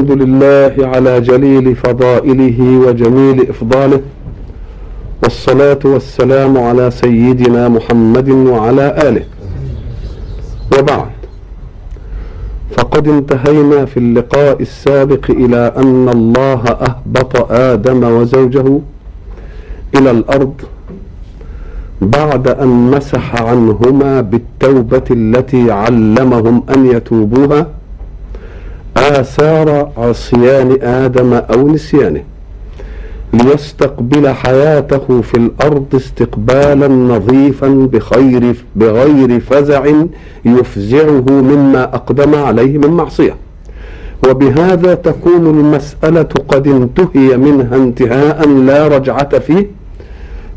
الحمد لله على جليل فضائله وجميل إفضاله والصلاة والسلام على سيدنا محمد وعلى آله. وبعد فقد انتهينا في اللقاء السابق إلى أن الله أهبط آدم وزوجه إلى الأرض بعد أن مسح عنهما بالتوبة التي علمهم أن يتوبوها. آثار عصيان آدم أو نسيانه. ليستقبل حياته في الأرض استقبالا نظيفا بخير بغير فزع يفزعه مما أقدم عليه من معصية. وبهذا تكون المسألة قد انتهي منها انتهاء لا رجعة فيه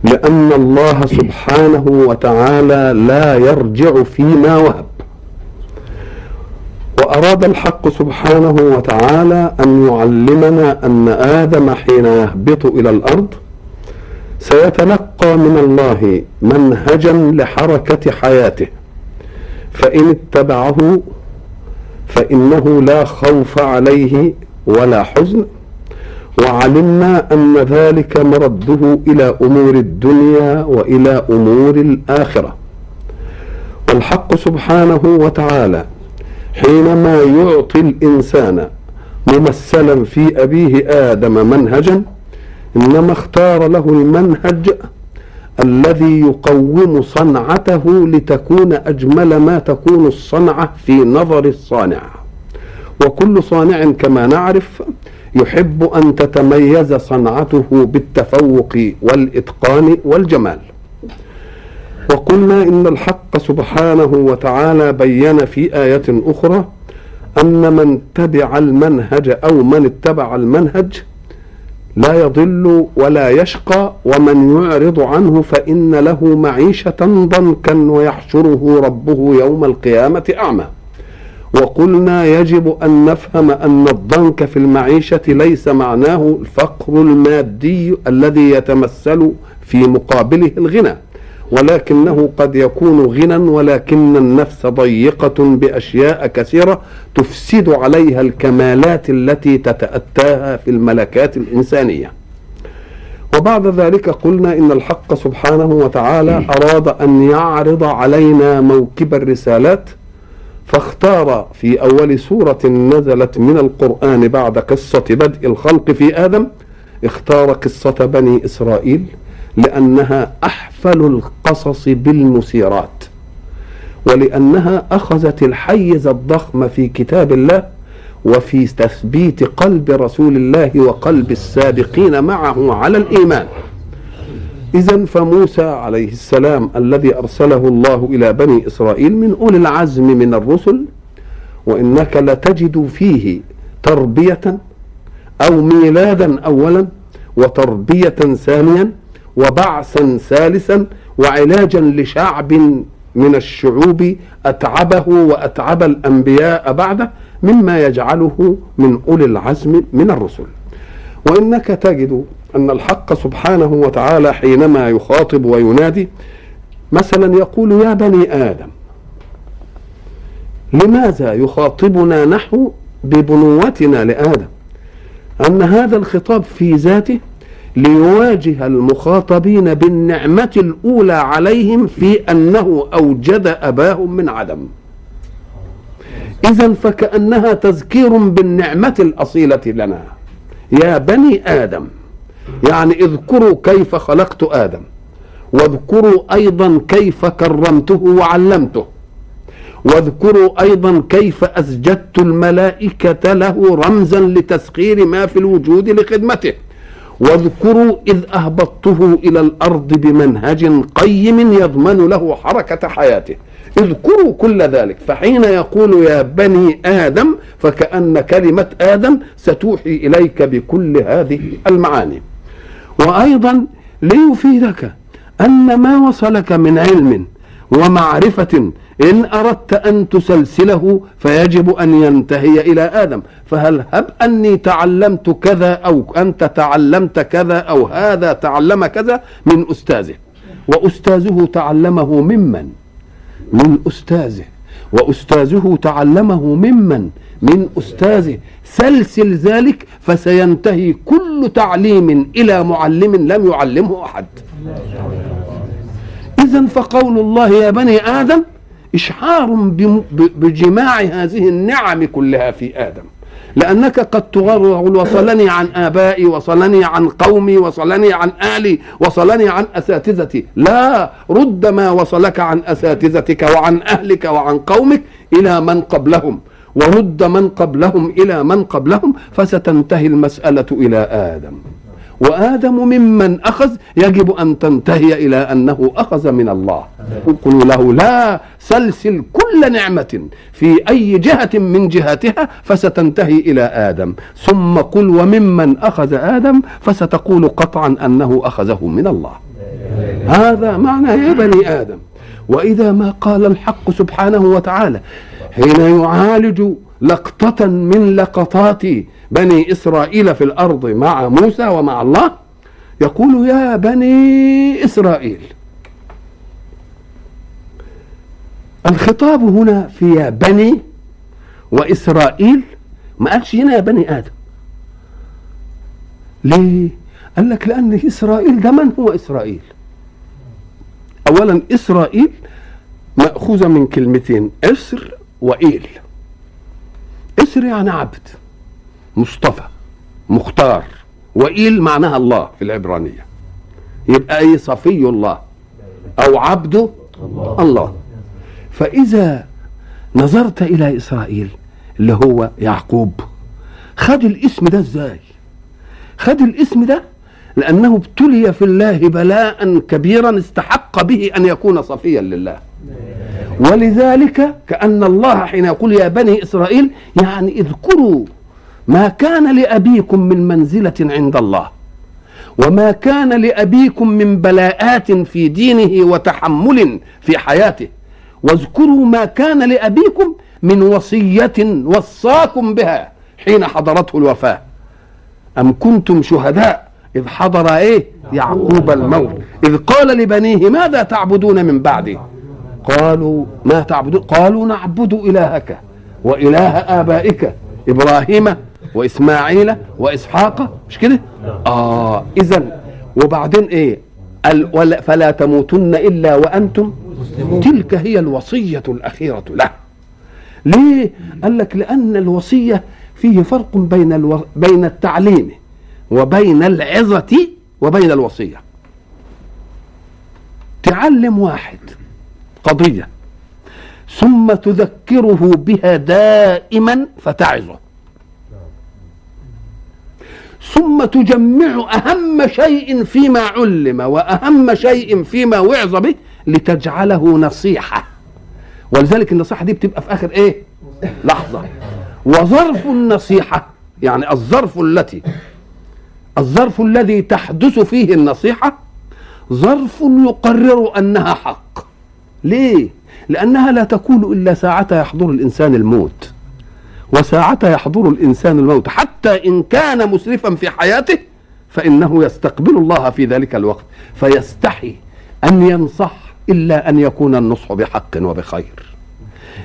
لأن الله سبحانه وتعالى لا يرجع فيما وهب. وأراد الحق سبحانه وتعالى أن يعلمنا أن آدم حين يهبط إلى الأرض سيتلقى من الله منهجا لحركة حياته. فإن اتبعه فإنه لا خوف عليه ولا حزن. وعلمنا أن ذلك مرده إلى أمور الدنيا وإلى أمور الآخرة. والحق سبحانه وتعالى حينما يعطي الإنسان ممثلا في أبيه آدم منهجا إنما اختار له المنهج الذي يقوم صنعته لتكون أجمل ما تكون الصنعة في نظر الصانع. وكل صانع كما نعرف يحب أن تتميز صنعته بالتفوق والإتقان والجمال. وقلنا إن الحق سبحانه وتعالى بين في آية أخرى أن من تبع المنهج أو من اتبع المنهج لا يضل ولا يشقى ومن يعرض عنه فإن له معيشة ضنكا ويحشره ربه يوم القيامة أعمى. وقلنا يجب أن نفهم أن الضنك في المعيشة ليس معناه الفقر المادي الذي يتمثل في مقابله الغنى. ولكنه قد يكون غنى ولكن النفس ضيقة بأشياء كثيرة تفسد عليها الكمالات التي تتأتاها في الملكات الإنسانية. وبعد ذلك قلنا إن الحق سبحانه وتعالى أراد أن يعرض علينا موكب الرسالات فاختار في أول سورة نزلت من القرآن بعد قصة بدء الخلق في آدم اختار قصة بني إسرائيل. لأنها أحفل القصص بالمثيرات ولأنها أخذت الحيز الضخم في كتاب الله وفي تثبيت قلب رسول الله وقلب السابقين معه على الإيمان. إذا فموسى عليه السلام الذي أرسله الله إلى بني إسرائيل من أولي العزم من الرسل وإنك لتجد فيه تربية أو ميلادا أولا وتربية ثانيا وبعثا ثالثا وعلاجا لشعب من الشعوب أتعبه وأتعب الأنبياء بعده مما يجعله من أولي العزم من الرسل. وإنك تجد أن الحق سبحانه وتعالى حينما يخاطب وينادي مثلا يقول يا بني آدم لماذا يخاطبنا نحو ببنوتنا لآدم؟ أن هذا الخطاب في ذاته ليواجه المخاطبين بالنعمة الأولى عليهم في أنه أوجد أباهم من عدم. إذا فكأنها تذكير بالنعمة الأصيلة لنا. يا بني آدم يعني اذكروا كيف خلقت آدم واذكروا أيضا كيف كرمته وعلمته واذكروا أيضا كيف أسجدت الملائكة له رمزا لتسخير ما في الوجود لخدمته. واذكروا إذ أهبطته إلى الأرض بمنهج قيم يضمن له حركة حياته. اذكروا كل ذلك. فحين يقول يا بني آدم فكأن كلمة آدم ستوحي إليك بكل هذه المعاني. وأيضا ليفيدك أن ما وصلك من علم ومعرفة إن أردت أن تسلسله فيجب أن ينتهي إلى آدم. فهل هب أني تعلمت كذا أو أنت تعلمت كذا أو هذا تعلم كذا من أستاذه؟ وأستاذه تعلمه ممن؟ من أستاذه. وأستاذه تعلمه ممن؟ من أستاذه. سلسل ذلك فسينتهي كل تعليم إلى معلم لم يعلمه أحد. إذا فقول الله يا بني آدم إشعار بجماع هذه النعم كلها في آدم. لأنك قد تغرر وصلني عن آبائي وصلني عن قومي وصلني عن آلي وصلني عن أساتذتي. لا رد ما وصلك عن أساتذتك وعن أهلك وعن قومك إلى من قبلهم. ورد من قبلهم إلى من قبلهم فستنتهي المسألة إلى آدم. وآدم ممن أخذ يجب أن تنتهي إلى أنه أخذ من الله. قل له لا سلسل كل نعمة في أي جهة من جهاتها فستنتهي إلى آدم. ثم قل وممن أخذ آدم فستقول قطعا أنه أخذه من الله. هذا معنى يا بني آدم. وإذا ما قال الحق سبحانه وتعالى حين يعالج لقطة من لقطات بني إسرائيل في الأرض مع موسى ومع الله يقول يا بني إسرائيل الخطاب هنا في يا بني وإسرائيل ما قالش هنا يا بني آدم ليه؟ قال لك لأن إسرائيل ده من هو إسرائيل؟ أولا إسرائيل مأخوذة من كلمتين إسر وإيل. إسر يعني عبد. مصطفى. مختار. وإيل معناها الله في العبرانية. يبقى أي صفي الله أو عبد الله, الله. فإذا نظرت إلى إسرائيل اللي هو يعقوب خد الاسم ده إزاي؟ خد الاسم ده لأنه ابتلي في الله بلاء كبيرا استحق به أن يكون صفيا لله. ولذلك كأن الله حين يقول يا بني إسرائيل يعني اذكروا ما كان لأبيكم من منزلة عند الله وما كان لأبيكم من بلاءات في دينه وتحمل في حياته. واذكروا ما كان لأبيكم من وصية وصاكم بها حين حضرته الوفاة. أم كنتم شهداء؟ إذ حضر إيه؟ يعقوب الموت. إذ قال لبنيه ماذا تعبدون من بعدي؟ قالوا ما تعبدون؟ قالوا نعبد إلهك وإله آبائك إبراهيم وإسماعيل وإسحاق. مش كده؟ آه إذا وبعدين إيه؟ فلا تموتن إلا وأنتم تلك هي الوصية الأخيرة له. ليه؟ قال لك لأن الوصية فيه فرق بين ألو... بين التعليم وبين العظة وبين الوصية. تعلم واحد. قضية. ثم تذكره بها دائما فتعظه. ثم تجمع أهم شيء فيما علم وأهم شيء فيما وعظ به لتجعله نصيحة. ولذلك النصيحة دي بتبقى في آخر إيه؟ لحظة. وظرف النصيحة يعني الظرف التي الظرف الذي تحدث فيه النصيحة ظرف يقرر أنها حق. ليه؟ لأنها لا تكون إلا ساعة يحضر الإنسان الموت. وساعة يحضر الإنسان الموت حتى إن كان مسرفا في حياته فإنه يستقبل الله في ذلك الوقت. فيستحي أن ينصح إلا أن يكون النصح بحق وبخير.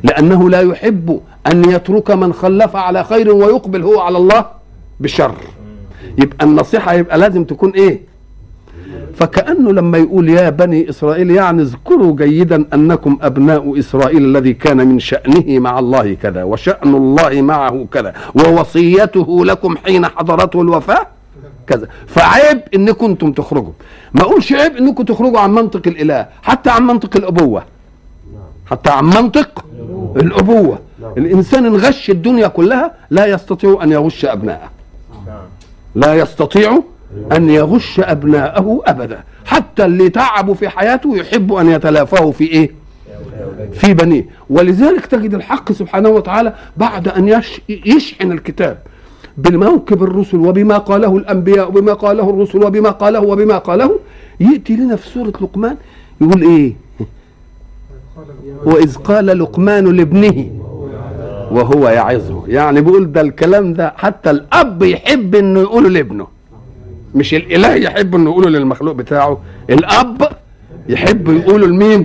لأنه لا يحب أن يترك من خلف على خير ويقبل هو على الله بشر. يبقى النصيحة يبقى لازم تكون إيه؟ فكأنه لما يقول يا بني إسرائيل يعني اذكروا جيدا أنكم أبناء إسرائيل الذي كان من شأنه مع الله كذا وشأن الله معه كذا ووصيته لكم حين حضرته الوفاة كذا. فعيب انكم أنتم تخرجوا. ما أقولش عيب إنكم تخرجوا عن منطق الإله حتى عن منطق الأبوة. حتى عن منطق الأبوة. الإنسان ان غش الدنيا كلها لا يستطيع أن يغش ابناءه لا يستطيع أن يغش أبناءه أبدا. حتى اللي تعبوا في حياته يحب أن يتلافاه في إيه؟ في بنيه. ولذلك تجد الحق سبحانه وتعالى بعد أن يشحن الكتاب بالموكب الرسل وبما قاله الأنبياء وبما قاله الرسل وبما قاله وبما قاله. يأتي لنا في سورة لقمان يقول إيه؟ وإذ قال لقمان لابنه وهو يعظه. يعني بيقول ده الكلام ده حتى الأب يحب إنه يقوله لابنه. مش الاله يحب انه يقوله للمخلوق بتاعه الأب يحبوا يقولوا لمين؟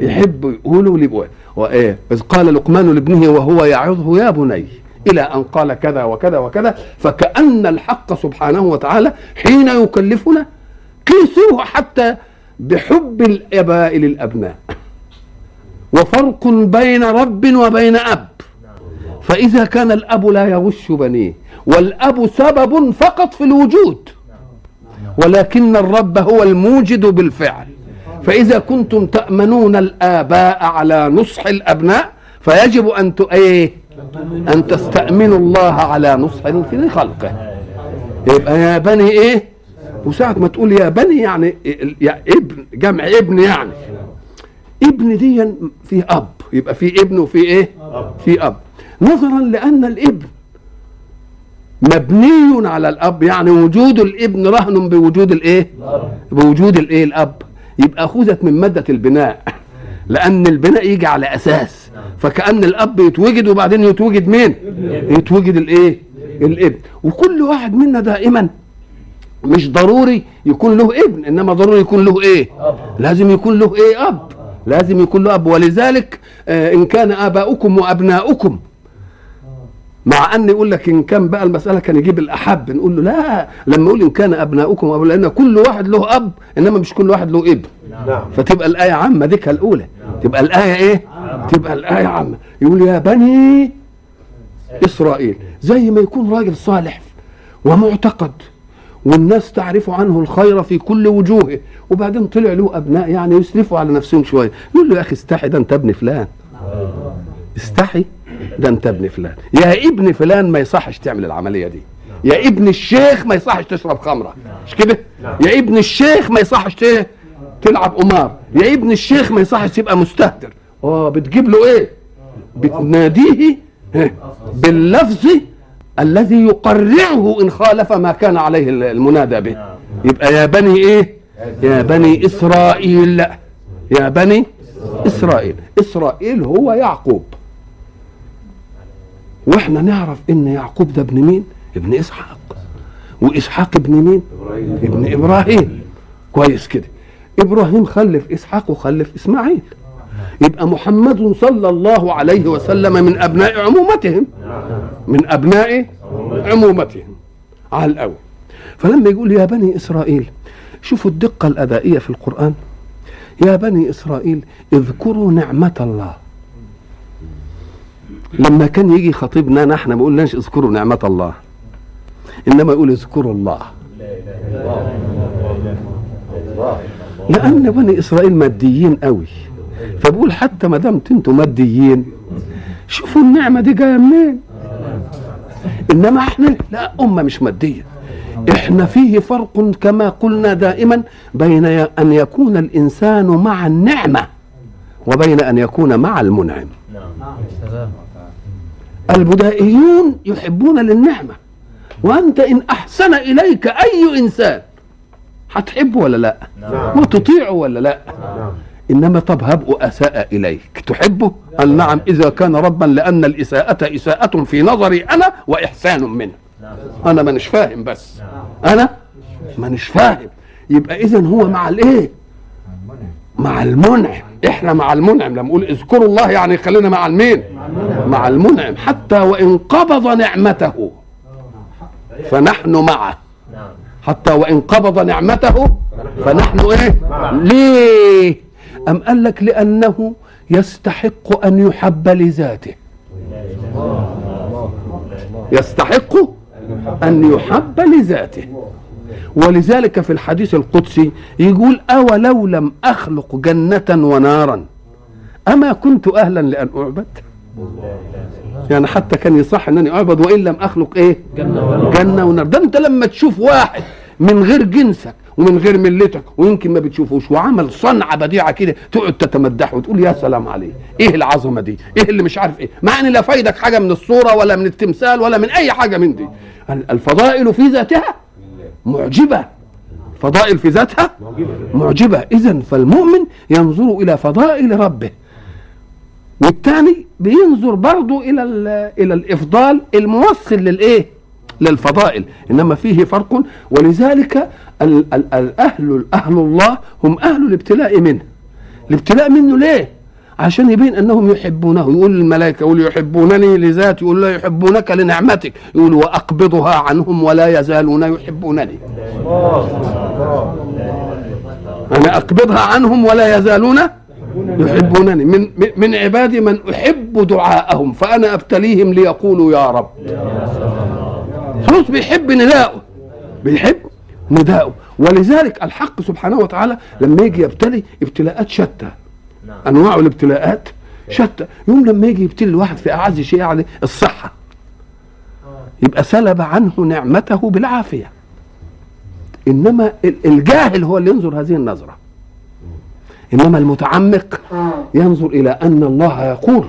يحبوا يقولوا لابوه وإيه؟ إذ قال لقمان لابنه وهو يعظه يا بني إلى أن قال كذا وكذا وكذا فكأن الحق سبحانه وتعالى حين يكلفنا قيسوه حتى بحب الآباء للأبناء. وفرق بين رب وبين أب. فإذا كان الأب لا يغش بنيه والأب سبب فقط في الوجود. ولكن الرب هو الموجد بالفعل. فإذا كنتم تأمنون الآباء على نصح الأبناء فيجب أن إيه؟ أن تستأمنوا الله على نصح في خلقه. يبقى يا بني إيه؟ وساعة ما تقول يا بني يعني يا ابن جمع ابن يعني. ابن دي فيه أب يبقى في ابن وفي إيه؟ في أب. نظرا لأن الابن مبني على الأب يعني وجود الابن رهن بوجود الإيه؟ بوجود الإيه؟ الأب. يبقى اخذت من مادة البناء لأن البناء يجي على أساس. فكأن الأب يتوجد وبعدين يتوجد مين؟ يتوجد الإيه؟ الابن. وكل واحد منا دائما مش ضروري يكون له ابن إنما ضروري يكون له إيه؟ لازم يكون له إيه؟ أب. لازم يكون له أب. ولذلك آه إن كان آباؤكم وأبناؤكم مع أن يقول لك إن كان بقى المسألة كان يجيب الأحب نقول له لا لما يقول إن كان أبناؤكم أبو لأن كل واحد له أب إنما مش كل واحد له ابن. نعم. فتبقى الآية عامة ديك الاولى نعم. تبقى الآية إيه؟ نعم. تبقى الآية عامة. يقول يا بني إسرائيل زي ما يكون راجل صالح ومعتقد والناس تعرف عنه الخير في كل وجوهه وبعدين طلع له أبناء يعني يسرفوا على نفسهم شوية. يقول له يا أخي استحي ده أنت ابن فلان. استحي. ده انت ابن فلان. يا ابن فلان ما يصحش تعمل العملية دي. يا ابن الشيخ ما يصحش تشرب خمرة. مش كده؟ يا ابن الشيخ ما يصحش تلعب قمار. يا ابن الشيخ ما يصحش تبقى مستهتر. آه بتجيب له إيه؟ بتناديه باللفظ الذي يقرعه إن خالف ما كان عليه المنادى به. يبقى يا بني إيه؟ يا بني إسرائيل. يا بني إسرائيل. إسرائيل هو يعقوب. وإحنا نعرف إن يعقوب ده ابن مين؟ ابن إسحاق. وإسحاق ابن مين؟ إبراهيم. ابن إبراهيم. كويس كده. إبراهيم خلف إسحاق وخلف إسماعيل. يبقى محمد صلى الله عليه وسلم من أبناء عمومتهم. من أبناء عمومتهم. على الأول. فلما يقول يا بني إسرائيل شوفوا الدقة الأدائية في القرآن. يا بني إسرائيل اذكروا نعمة الله. لما كان يجي خطيبنا نحن ما قلناش اذكروا نعمة الله إنما يقول اذكروا الله. لأن بني إسرائيل ماديين قوي فبقول حتى ما دامت أنتم ماديين شوفوا النعمة دي جاية منين. إنما إحنا لا أمة مش مادية. إحنا فيه فرق كما قلنا دائما بين أن يكون الإنسان مع النعمة وبين أن يكون مع المنعم. البدائيون يحبون للنعمة. وأنت إن أحسن إليك أي إنسان هتحبه ولا لا؟ نعم. وتطيعه ولا لا؟ نعم. إنما طب هب أساء إليك. تحبه قال نعم إذا كان ربا لأن الإساءة إساءة في نظري أنا وإحسان منه. نعم. أنا مانيش فاهم بس. نعم. أنا مانيش فاهم. يبقى إذا هو مع الإيه؟ مع المنعم. إحنا مع المنعم. لما نقول اذكروا الله يعني خلينا مع المين؟ مع المنعم. حتى وإن قبض نعمته فنحن معه. حتى وإن قبض نعمته فنحن إيه؟ ليه؟ أم قال لك لأنه يستحق أن يحب لذاته. يستحق أن يحب لذاته. ولذلك في الحديث القدسي يقول أولو لم أخلق جنة ونارا؟ أما كنت أهلا لأن أعبد؟ يعني حتى كان يصح أنني أعبد وإن لم أخلق إيه؟ جنة ونار. ده أنت لما تشوف واحد من غير جنسك ومن غير ملتك ويمكن ما بتشوفوش وعمل صنعة بديعة كده تقعد تتمدح وتقول يا سلام عليه إيه العظمة دي؟ إيه اللي مش عارف إيه؟ مع إن لا فايدك حاجة من الصورة ولا من التمثال ولا من أي حاجة من دي. الفضائل في ذاتها معجبة. فضائل في ذاتها معجبة. إذا فالمؤمن ينظر إلى فضائل ربه. والثاني بينظر برضه إلى إلى الإفضال الموصل للإيه؟ للفضائل. إنما فيه فرق. ولذلك ال- ال- الاهل أهل الله هم أهل الابتلاء منه. الابتلاء منه ليه؟ عشان يبين أنهم يحبونه. يقول الملائكة يقول يحبونني لذاتي يقول لا يحبونك لنعمتك. يقول وأقبضها عنهم ولا يزالون يحبونني. أنا أقبضها عنهم ولا يزالون يحبونني. من من عبادي من أحب دعاءهم فأنا أبتليهم ليقولوا يا رب. خلاص بيحب نداءه بيحب نداءه ولذلك الحق سبحانه وتعالى لما يجي يبتلي ابتلاءات شتى. أنواع الابتلاءات شتى. يوم لما يجي يبتلي الواحد في أعز شيء عليه الصحة. يبقى سلب عنه نعمته بالعافية. إنما ال- الجاهل هو اللي ينظر هذه النظرة. إنما المتعمق ينظر إلى أن الله يقول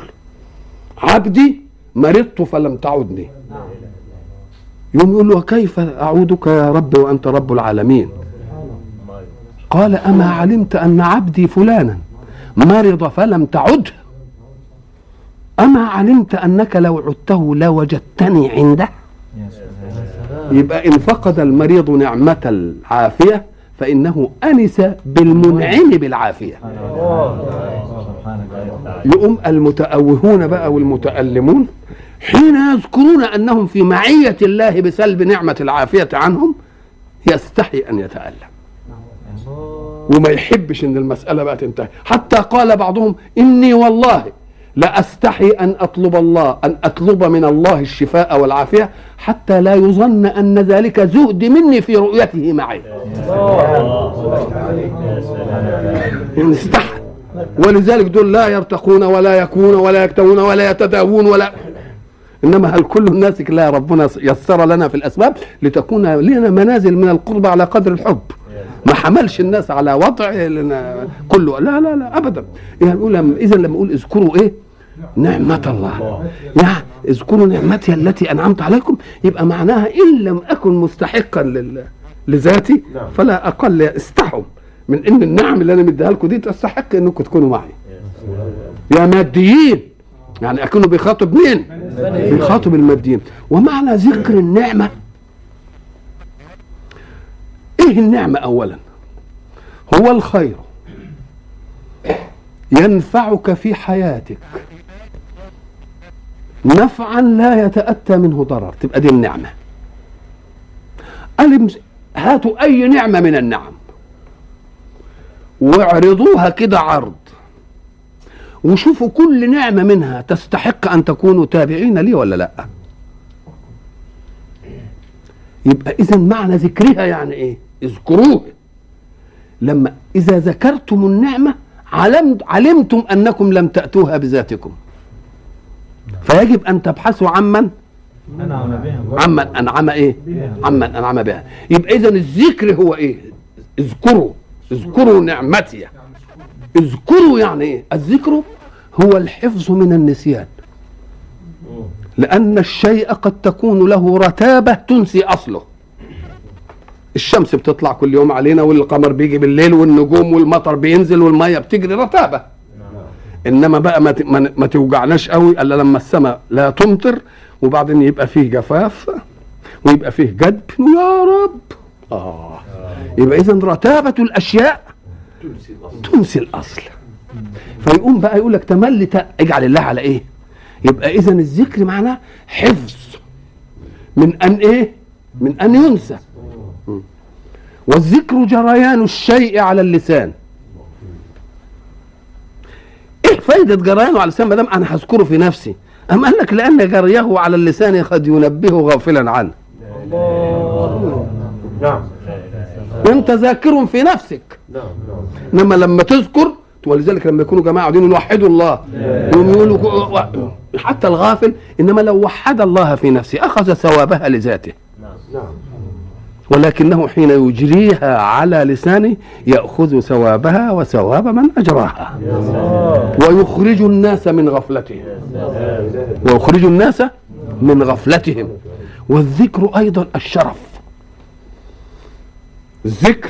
عبدي مرضت فلم تعدني. يوم يقول له كيف أعودك يا رب وأنت رب العالمين؟ قال أما علمت أن عبدي فلانا. مرض فلم تعده أما علمت أنك لو عدته لوجدتني عنده. يبقى إن فقد المريض نعمة العافية فإنه أنس بالمنعم بالعافية. يقوم المتأوهون بقى والمتألمون حين يذكرون أنهم في معية الله بسلب نعمة العافية عنهم يستحي أن يتألم. وما يحبش إن المسألة بقى تنتهي حتى قال بعضهم إني والله لأستحي أن أطلب الله أن أطلب من الله الشفاء والعافية حتى لا يظن أن ذلك زهد مني في رؤيته معي. استحى. ولذلك دول لا يرتقون ولا يكون ولا يكتوون ولا يتداوون ولا إنما هل كل الناس لا ربنا يسر لنا في الأسباب لتكون لنا منازل من القرب على قدر الحب؟ حملش الناس على وضع كله. لا لا لا ابدا. يعني اذا لما أقول اذكروا إيه؟ نعمة الله. يعني اذكروا نعمتي التي أنعمت عليكم. يبقى معناها إن لم أكن مستحقا لل... لذاتي فلا أقل استحوا من إن النعم اللي أنا مديها لكم دي تستحق إنكم تكونوا معي. يا ماديين. يعني اكونوا بيخاطب مين؟ بيخاطب الماديين. ومعنى ذكر النعمة. إيه النعمة اولا؟ هو الخير. ينفعك في حياتك. نفعا لا يتأتى منه ضرر. تبقى دي النعمة. ألم هاتوا أي نعمة من النعم. واعرضوها كده عرض. وشوفوا كل نعمة منها تستحق أن تكونوا تابعين لي ولا لأ. يبقى إذا معنى ذكرها يعني إيه؟ اذكروه لما إذا ذكرتم النعمة علمت علمتم أنكم لم تأتوها بذاتكم. فيجب أن تبحثوا عمن عمن أنعم إيه؟ عمن أنعم بها. يبقى إذا الذكر هو إيه؟ اذكروا. اذكروا نعمتي. اذكروا يعني إيه؟ الذكر هو الحفظ من النسيان. لأن الشيء قد تكون له رتابة تنسي أصله. الشمس بتطلع كل يوم علينا والقمر بيجي بالليل والنجوم والمطر بينزل والمية بتجري رتابة إنما بقى ما ما توجعناش قوي الا لما السماء لا تمطر وبعدين يبقى فيه جفاف ويبقى فيه جدب. يا رب! آه. يبقى اذا رتابة الأشياء تنسي الأصل. فيقوم بقى يقول لك تملي اجعل الله على إيه؟ يبقى اذا الذكر معناه حفظ. من أن إيه؟ من أن ينسى. والذكر جريان الشيء على اللسان. إيه فايدة جريانه على اللسان؟ ما دام أنا هذكره في نفسي. أم قال لك لأن جريه على اللسان قد ينبهه غافلا عنه. نعم أنت ذاكر في نفسك. إنما لما تذكر ولذلك لما يكونوا جماعة قاعدين يوحدوا الله. يقولوا حتى الغافل إنما لو وحد الله في نفسه أخذ ثوابها لذاته. نعم ولكنه حين يجريها على لسانه يأخذ ثوابها وثواب من أجراها. ويخرج الناس من غفلتهم. ويخرج الناس من غفلتهم. والذكر أيضا الشرف. الذكر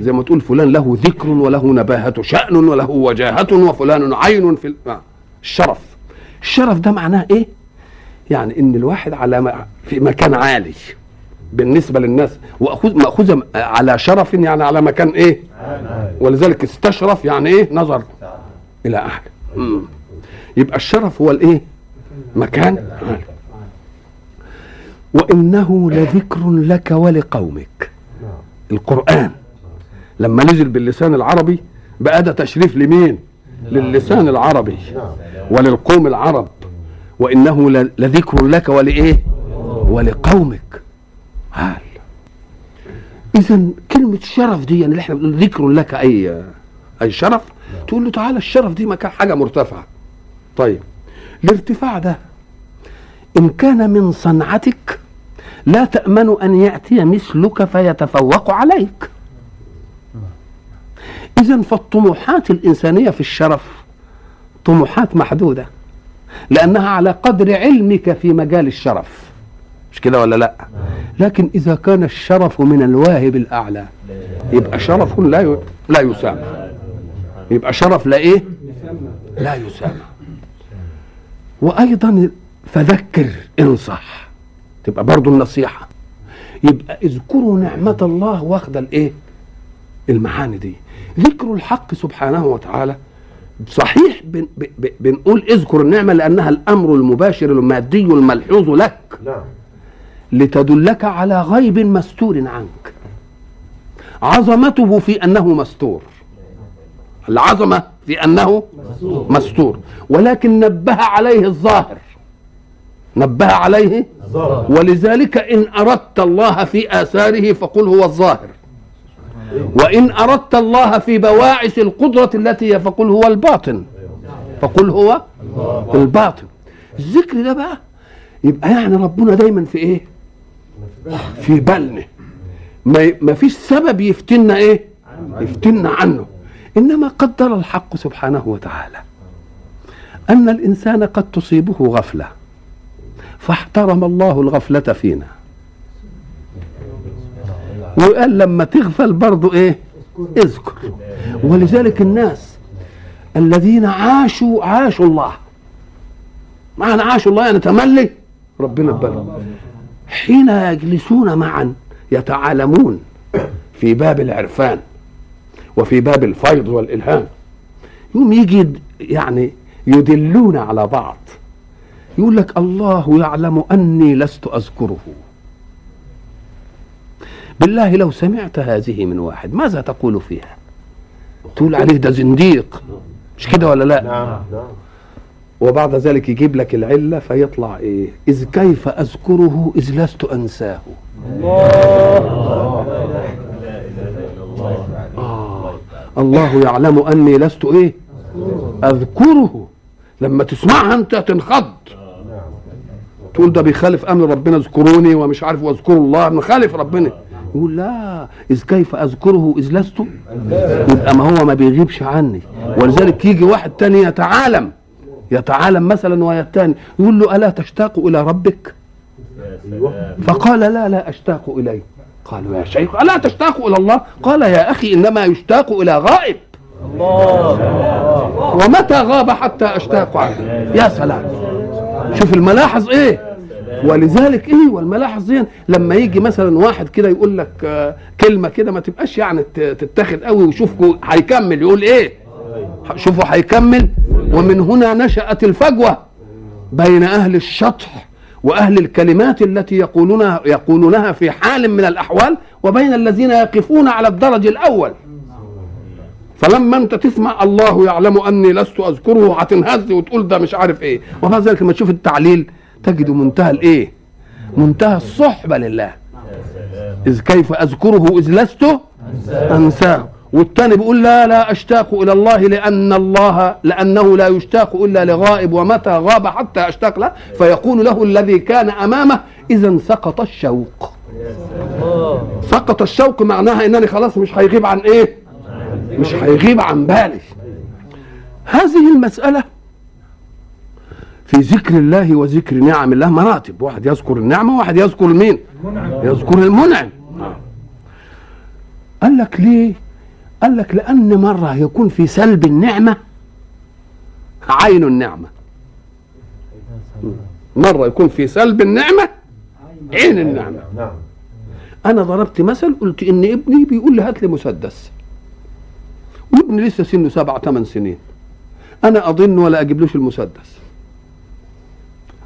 زي ما تقول فلان له ذكر وله نباهة شأن وله وجاهة وفلان عين في ال- آه، الشرف الشرف ده معناه إيه؟ يعني إن الواحد على في مكان عالي. بالنسبة للناس. واخذ مأخوذة على شرف يعني على مكان إيه؟ ولذلك استشرف يعني إيه؟ نظر إلى اعلى. يبقى الشرف هو الإيه؟ مكان. عالي وإنه لذكر لك ولقومك. القرآن. لما نزل باللسان العربي بقى ده تشريف لمين؟ للسان العربي وللقوم العرب. وإنه لذكر لك ولإيه؟ ولقومك. عال اذا كلمة شرف دي يعني اللي إحنا بنقول ذكر لك اي أي شرف تقول له تعالى الشرف دي مكان حاجة مرتفعة. طيب الارتفاع ده إن كان من صنعتك لا تأمن أن يأتي مثلك فيتفوق عليك. اذا فالطموحات الإنسانية في الشرف طموحات محدودة لأنها على قدر علمك في مجال الشرف. مش كده ولا لا؟ لكن إذا كان الشرف من الواهب الأعلى يبقى شرف لا ي... لا يسامى يبقى شرف لا إيه؟ لا يسامى وأيضا فذكر انصح تبقى برضو النصيحة. يبقى اذكروا نعمة الله واخده الإيه؟ المعاني دي. ذكر الحق سبحانه وتعالى صحيح بن بنقول اذكر النعمة لأنها الأمر المباشر المادي الملحوظ لك. نعم. لتدلك على غيب مستور عنك. عظمته في أنه مستور. العظمة في أنه مستور. ولكن نبه عليه الظاهر. نبه عليه ولذلك إن أردت الله في آثاره فقل هو الظاهر. وإن أردت الله في بواعث القدرة التي فقل هو الباطن. فقل هو الباطن. الذكر ده بقى يبقى يعني ربنا دايما في إيه؟ في بالنا. ما فيش سبب يفتنا إيه؟ يفتنا عنه. إنما قدر الحق سبحانه وتعالى أن الإنسان قد تصيبه غفلة فاحترم الله الغفلة فينا. وقال لما تغفل برضو إيه؟ اذكر. ولذلك الناس الذين عاشوا عاشوا الله. معنى عاشوا الله يعني تملي؟ ربنا ببالهم حين يجلسون معا يتعالمون في باب العرفان وفي باب الفيض والإلهام. يوم يجي يعني يدلون على بعض. يقول لك الله يعلم أني لست أذكره. بالله لو سمعت هذه من واحد ماذا تقول فيها؟ تقول عليه ده زنديق. مش كده ولا لا؟ نعم نعم. وبعد ذلك يجيب لك العلة فيطلع إيه؟ إذ كيف أذكره إذ لست أنساه. آه. الله يعلم أني لست إيه؟ أذكره. لما تسمعها أنت تنخض. تقول ده بيخالف أمر ربنا اذكروني ومش عارف واذكروا الله مخالف ربنا. يقول لا إذ كيف أذكره إذ لست يبقى ما هو ما بيغيبش عني. ولذلك يجي واحد تاني يتعالم. يتعالم مثلا ويا الثاني يقول له ألا تشتاق إلى ربك؟ أيوه. فقال لا لا أشتاق إليه قالوا يا شيخ ألا تشتاق إلى الله؟ قال يا أخي إنما يشتاق إلى غائب. ومتى غاب حتى أشتاق عنه يا سلام. شوف الملاحظ إيه؟ ولذلك إيه؟ والملاحظ دي لما يجي مثلا واحد كده يقول لك آه، كلمة كده ما تبقاش يعني تتاخد قوي وشوفوا هيكمل يقول إيه؟ شوفوا هيكمل. ومن هنا نشأت الفجوة بين أهل الشطح وأهل الكلمات التي يقولونها يقولونها في حال من الأحوال وبين الذين يقفون على الدرج الأول. فلما انت تسمع الله يعلم أني لست أذكره هتنهز وتقول ده مش عارف إيه. وبعد ذلك لما تشوف التعليل تجد منتهى الإيه؟ منتهى الصحبة لله. إذ كيف أذكره إذ لست أنساه. والتاني بيقول لا لا أشتاق إلى الله لأن الله لأنه لا يشتاق إلا لغائب ومتى غاب حتى أشتاق له فيقول له الذي كان أمامه اذا سقط الشوق. سقط الشوق معناها إنني خلاص مش هيغيب عن إيه؟ مش هيغيب عن بالي. هذه المسألة في ذكر الله وذكر نعم الله مراتب واحد يذكر النعمة وواحد يذكر مين؟ يذكر المنعم. قال لك ليه؟ قال لك لأن مرة يكون في سلب النعمة عين النعمة. مرة يكون في سلب النعمة عين النعمة. نعم أنا ضربت مثل قلت إن ابني بيقول لي هات لي مسدس. وابني لسه سنه سبع ثمان سنين. أنا أظن ولا أجيبلوش المسدس.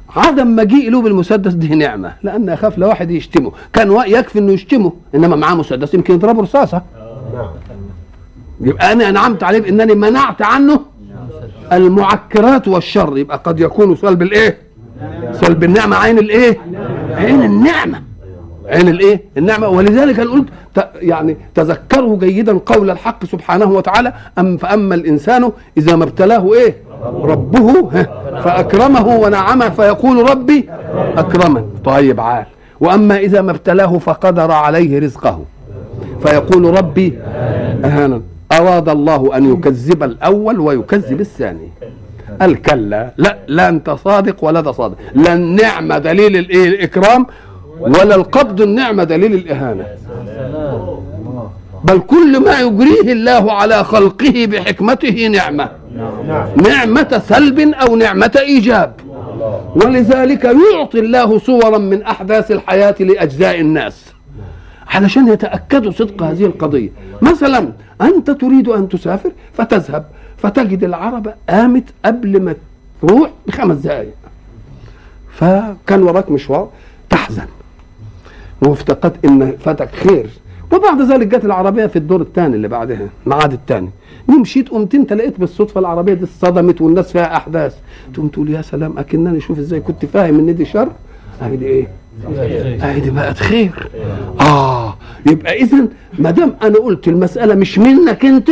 عدم مجيء له بالمسدس دي نعمة لأن أخاف لو واحد يشتمه. كان يكفي إنه يشتمه إنما معاه مسدس يمكن يضربه رصاصة. نعم يبقى أنا أنعمت عليه بأنني منعت عنه المعكرات والشر. يبقى قد يكون سلب الإيه؟ سلب النعمة. عين الإيه؟ عين النعمة. عين الإيه؟ النعمة. ولذلك أنا قلت يعني تذكروا جيدا قول الحق سبحانه وتعالى أم فأما الإنسان إذا ما ابتلاه إيه؟ ربه فأكرمه ونعمه فيقول ربي أكرمن. طيب عال وأما إذا ما ابتلاه فقدر عليه رزقه فيقول ربي اهانا أراد الله أن يكذب الأول ويكذب الثاني. قال كلا لا لا أنت صادق ولا ده صادق. لا النعمة دليل الايه الإكرام ولا القبض النعمة دليل الإهانة. بل كل ما يجريه الله على خلقه بحكمته نعمة. نعم نعمة سلب أو نعمة إيجاب. ولذلك يعطي الله صورا من أحداث الحياة لأجزاء الناس. علشان يتأكدوا صدق هذه القضية. مثلا أنت تريد أن تسافر فتذهب. فتجد العربه قامت قبل ما تروح بخمس دقائق فكان وراك مشوار تحزن. وافتقدت إن فاتك خير. وبعد ذلك جت العربية في الدور الثاني اللي بعدها الميعاد الثاني. ومشيت قمت انت لقيت بالصدفة العربية دي اتصدمت والناس فيها أحداث. تقوم تقول يا سلام أكنني شوف إزاي كنت فاهم إن دي شر. اهي دي إيه؟ اهي دي بقت خير آه يبقى اذا ما دام أنا قلت المسألة مش منك أنت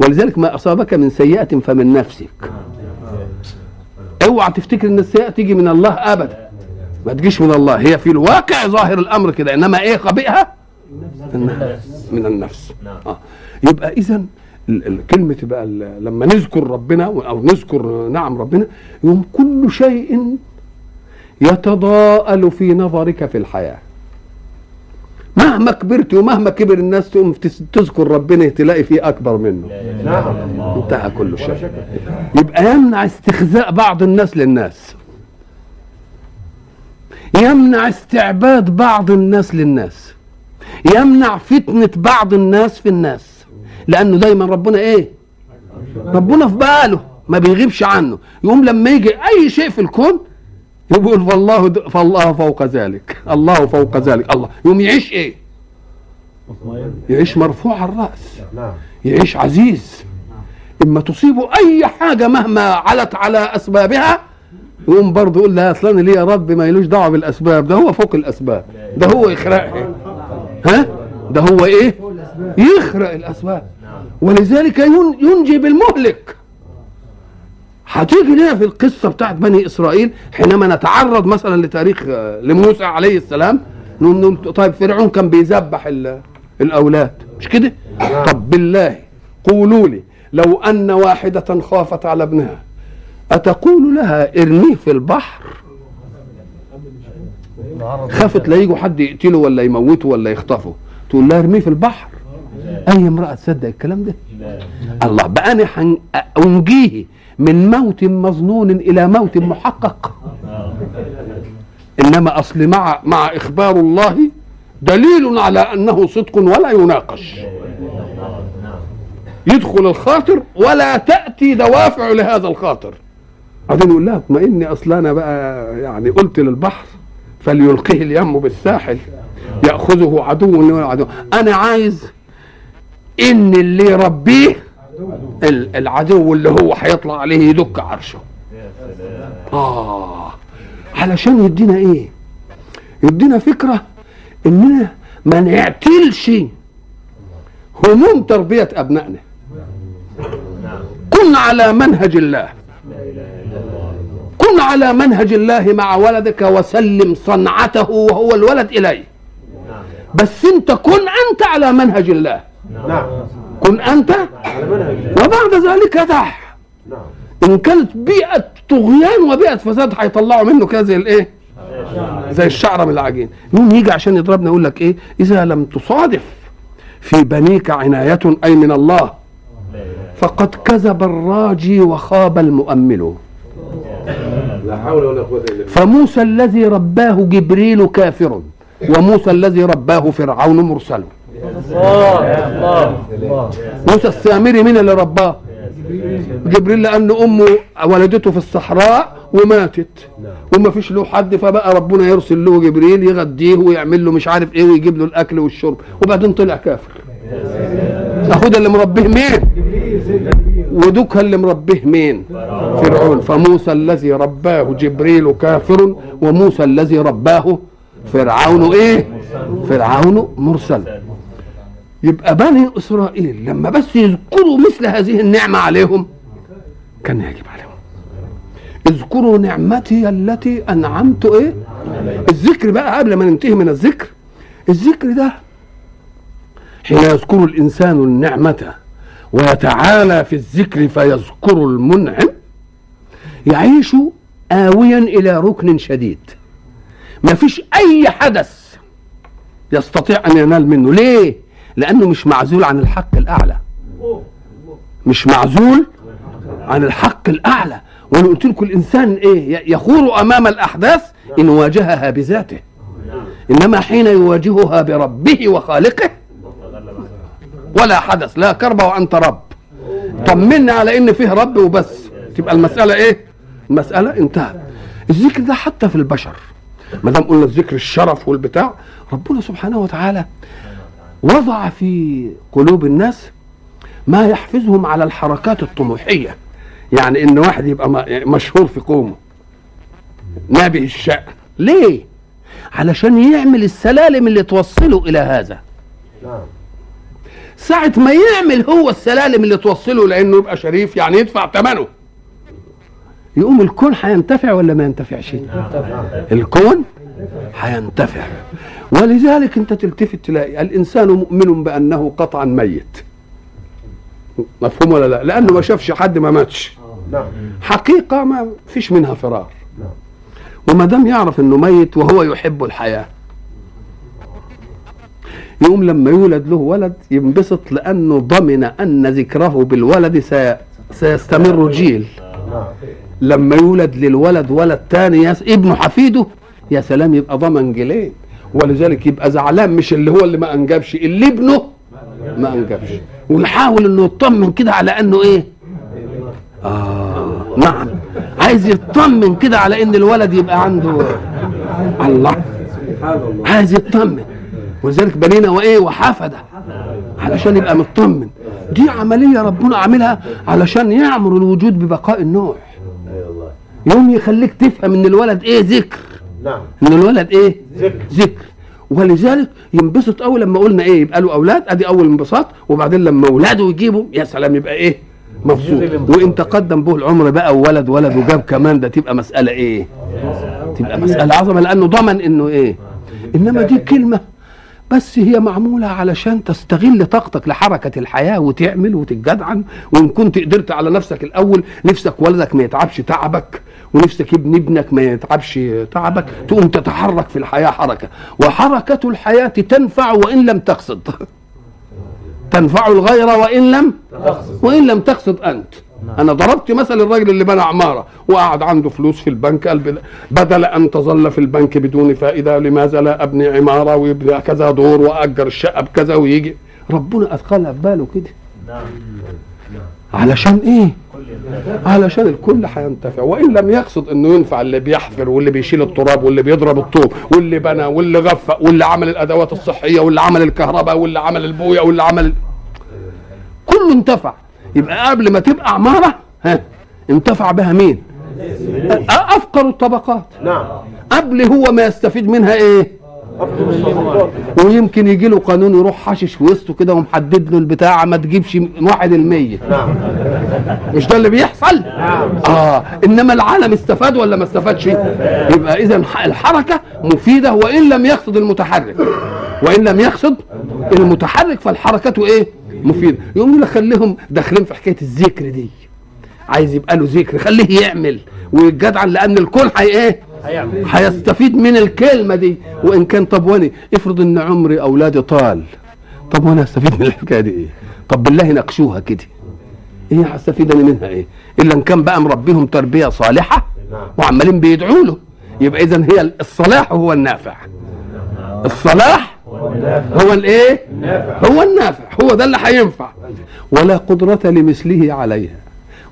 ولذلك ما أصابك من سيئة فمن نفسك. اوعى تفتكر إن السيئة تيجي من الله أبدا. ما تجيش من الله. هي في الواقع ظاهر الأمر كده إنما إيه النفس. من النفس. آه. يبقى اذا كلمة بقى لما نذكر ربنا أو نذكر نعم ربنا يوم كل شيء يتضاءل في نظرك في الحياة. مهما كبرت ومهما كبر الناس تقوم تذكر ربنا تلاقي فيه أكبر منه. انتهى كل شيء. يبقى يمنع استخزاء بعض الناس للناس. يمنع استعباد بعض الناس للناس. يمنع فتنة بعض الناس في الناس. لأنه دايما ربنا إيه؟ ربنا في باله ما بيغيبش عنه. يقوم لما يجي أي شيء في الكون يقول فالله فالله فوق ذلك. الله فوق ذلك. الله. يقوم يعيش إيه؟ يعيش مرفوع الرأس. نعم. يعيش عزيز. إما تصيبه أي حاجة مهما علت على أسبابها يقوم برضه يقول لا أصلا ليه يا رب ما يلوش دعوة بالأسباب. ده هو فوق الأسباب. ده هو يخرقها ها؟ ده هو إيه؟ يخرق الأسباب. ولذلك ين- ينجي بالمهلك. هتيجي لنا في القصة بتاعت بني إسرائيل حينما نتعرض مثلا لتاريخ آه، لموسى عليه السلام نقول طيب فرعون كان بيذبح ال- الأولاد مش كده؟ طب بالله قولوا لي لو أن واحدة خافت على ابنها أتقول لها ارميه في البحر؟ خافت لا يجوا حد يقتله ولا يموته ولا يخطفه تقول لها ارميه في البحر؟ أي امرأة تصدق الكلام ده؟ الله بقى أنا أنجيه من موت مظنون إلى موت محقق. إنما أصل مع مع إخبار الله دليل على أنه صدق ولا يناقش. يدخل الخاطر ولا تأتي دوافع لهذا الخاطر. بعدين يقول لها اطمئني أصل أنا بقى يعني قلت للبحر فليلقيه اليم بالساحل يأخذه عدو عدو أنا عايز إن اللي يربيه العدو اللي هو هيطلع عليه يدك عرشه. آه. علشان يدينا إيه؟ يدينا فكرة إننا ما نعتلش هموم تربية أبنائنا. كن على منهج الله. كن على منهج الله مع ولدك وسلم صنعته وهو الولد إليه. بس أنت كن أنت على منهج الله. نعم. كن منهج وبعد ذلك دع نعم. إن كانت بيئة طغيان وبيئة فساد هيطلعوا منه كده زي الإيه؟ زي الشعرة من العجين. مين يجي عشان يضربنا يقول لك إيه؟ إذا لم تصادف في بنيك عناية أي من الله فقد كذب الراجي وخاب المؤمل. لا حول ولا قوة إلا بالله. فموسى الذي رباه جبريل كافر وموسى الذي رباه فرعون مرسل. موسى السامري مين اللي رباه؟ جبريل لأن أمه ولدته في الصحراء وماتت. وما فيش له حد فبقى ربنا يرسل له جبريل يغديه ويعمل له مش عارف إيه ويجيب له الأكل والشرب. وبعدين طلع كافر. اهو ده اللي مربيه مين؟ ودوك اللي مربيه مين؟ فرعون. فموسى الذي رباه جبريل كافر وموسى الذي رباه فرعون إيه؟ فرعون مرسل. يبقى بني إسرائيل لما بس يذكروا مثل هذه النعمة عليهم كان يجب عليهم. اذكروا نعمتي التي أنعمت إيه؟ الذكر بقى قبل ما ننتهي من الذكر. الذكر ده حين يذكر الإنسان النعمة ويتعالى في الذكر فيذكر المنعم يعيش آويا إلى ركن شديد. ما فيش أي حدث يستطيع أن ينال منه. ليه؟ لأنه مش معزول عن الحق الأعلى. مش معزول عن الحق الأعلى. وأنا قلت لكم الإنسان إيه؟ يخور أمام الأحداث إن واجهها بذاته. إنما حين يواجهها بربه وخالقه ولا حدث لا كرب وأنت رب. طمنا على إن فيه رب وبس. تبقى المسألة إيه؟ المسألة انتهت. الذكر ده حتى في البشر. ما دام قلنا الذكر الشرف والبتاع ربنا سبحانه وتعالى وضع في قلوب الناس ما يحفزهم على الحركات الطموحية. يعني إن واحد يبقى م- مشهور في قومه. نابه الشأن. ليه؟ علشان يعمل السلالم اللي توصله إلى هذا. نعم. ساعة ما يعمل هو السلالم اللي توصله لأنه يبقى شريف يعني يدفع ثمنه يقوم الكون هينتفع ولا ما ينتفعش؟ الكون هينتفع ولذلك انت تلتفت تلاقي الإنسان مؤمن بأنه قطعا ميت. مفهوم ولا لا؟ لأنه ما شافش حد ما ماتش. نعم. حقيقة ما فيش منها فرار. نعم. وما دام يعرف إنه ميت وهو يحب الحياة يقوم لما يولد له ولد ينبسط لأنه ضمن أن ذكره بالولد سي... سيستمر جيل لما يولد للولد ولد تاني يس... ابنه حفيده يا سلام يبقى ضمن جيلين. ولذلك يبقى زعلان مش اللي هو اللي ما انجبش اللي ابنه ما انجبش. ويحاول إنه يطمن كده على إنه إيه؟ آه نعم. عايز يطمن كده على إن الولد يبقى عنده الله. عايز يطمن. ولذلك بنينا وإيه؟ وحفده علشان يبقى مطمن. دي عملية ربنا عاملها علشان يعمر الوجود ببقاء النوع. يوم يخليك تفهم إن الولد إيه؟ ذكر. نعم. إن الولد إيه؟ ذكر. ذكر. ولذلك ينبسط قوي لما قلنا إيه؟ يبقى له أولاد أدي أول انبساط وبعدين لما اولاده يجيبوا يا سلام يبقى إيه؟ مبسوط. وإن تقدم به العمر بقى وولد ولد وجاب كمان ده تبقى مسألة إيه؟ تبقى مسألة عظمة لأنه ضمن إنه إيه؟ إنما دي كلمة. بس هي معمولة علشان تستغل طاقتك لحركة الحياة وتعمل وتتجدعن. وإن كنت قدرت على نفسك الأول نفسك ولدك ما يتعبش تعبك ونفسك ابن ابنك ما يتعبش تعبك تقوم تتحرك في الحياة حركة. وحركة الحياة تنفع وإن لم تقصد. تنفع الغير وإن لم وإن لم تقصد أنت. أنا ضربت مثل الراجل اللي بنى عمارة وقعد عنده فلوس في البنك قال بدل أن تظل في البنك بدون فائدة لماذا لا أبني عمارة ويبني كذا دور وأجر الشقة بكذا ويجي. ربنا أدخلها في باله كده. علشان إيه؟ علشان الكل هينتفع وإن لم يقصد إنه ينفع اللي بيحفر واللي بيشيل التراب واللي بيضرب الطوب واللي بنى واللي غفق واللي عمل الأدوات الصحية واللي عمل الكهرباء واللي عمل البوية واللي عمل كله انتفع. يبقى قبل ما تبقى عمارة ها انتفع بها مين؟ أفقر الطبقات. نعم. قبل هو ما يستفيد منها إيه؟ ويمكن يجي له قانون يروح حاشش في وسطه كده ومحدد له البتاع ما تجيبش واحد المية نعم. مش ده اللي بيحصل؟ آه إنما العالم استفاد ولا ما استفادش؟ يبقى إذا الحركة مفيدة وإن لم يقصد المتحرك. وإن لم يقصد المتحرك فالحركة إيه؟ مفيده يقوم يقول لك خليهم داخلين في حكاية الذكر دي. عايز يبقى له ذكر خليه يعمل. ويتجدعن لأن الكل هي إيه؟ هيستفيد من الكلمة دي. وإن كان طب واني افرض إن عمري أولادي طال. طب وأنا استفيد من الحكاية دي إيه؟ طب بالله ناقشوها كده. إيه هستفيد أنا منها إيه؟ إلا إن كان بقى مربيهم تربية صالحة نعم. وعمالين بيدعوا له. يبقى اذا هي الصلاح هو النافع. الصلاح هو الايه؟ هو النافع. هو ده اللي هينفع. ولا قدرة لمثله عليها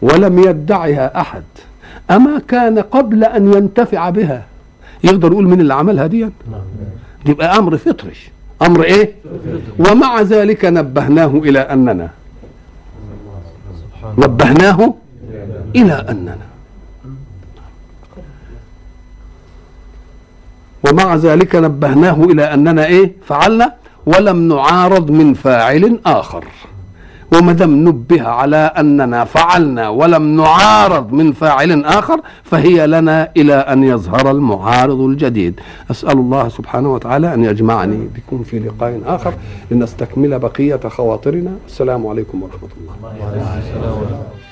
ولم يدعها أحد. أما كان قبل أن ينتفع بها. يقدر يقول مين اللي عملها دي؟ يبقى أمر فطري. أمر إيه؟ ومع ذلك نبهناه إلى أننا. نبهناه إلى أننا. ومع ذلك نبهناه إلى أننا إيه؟ فعلنا ولم نعارض من فاعل آخر. وما دام نبه على أننا فعلنا ولم نعارض من فاعل آخر فهي لنا إلى أن يظهر المعارض الجديد. أسأل الله سبحانه وتعالى أن يجمعني بكم في لقاء آخر لنستكمل بقية خواطرنا. السلام عليكم ورحمة الله.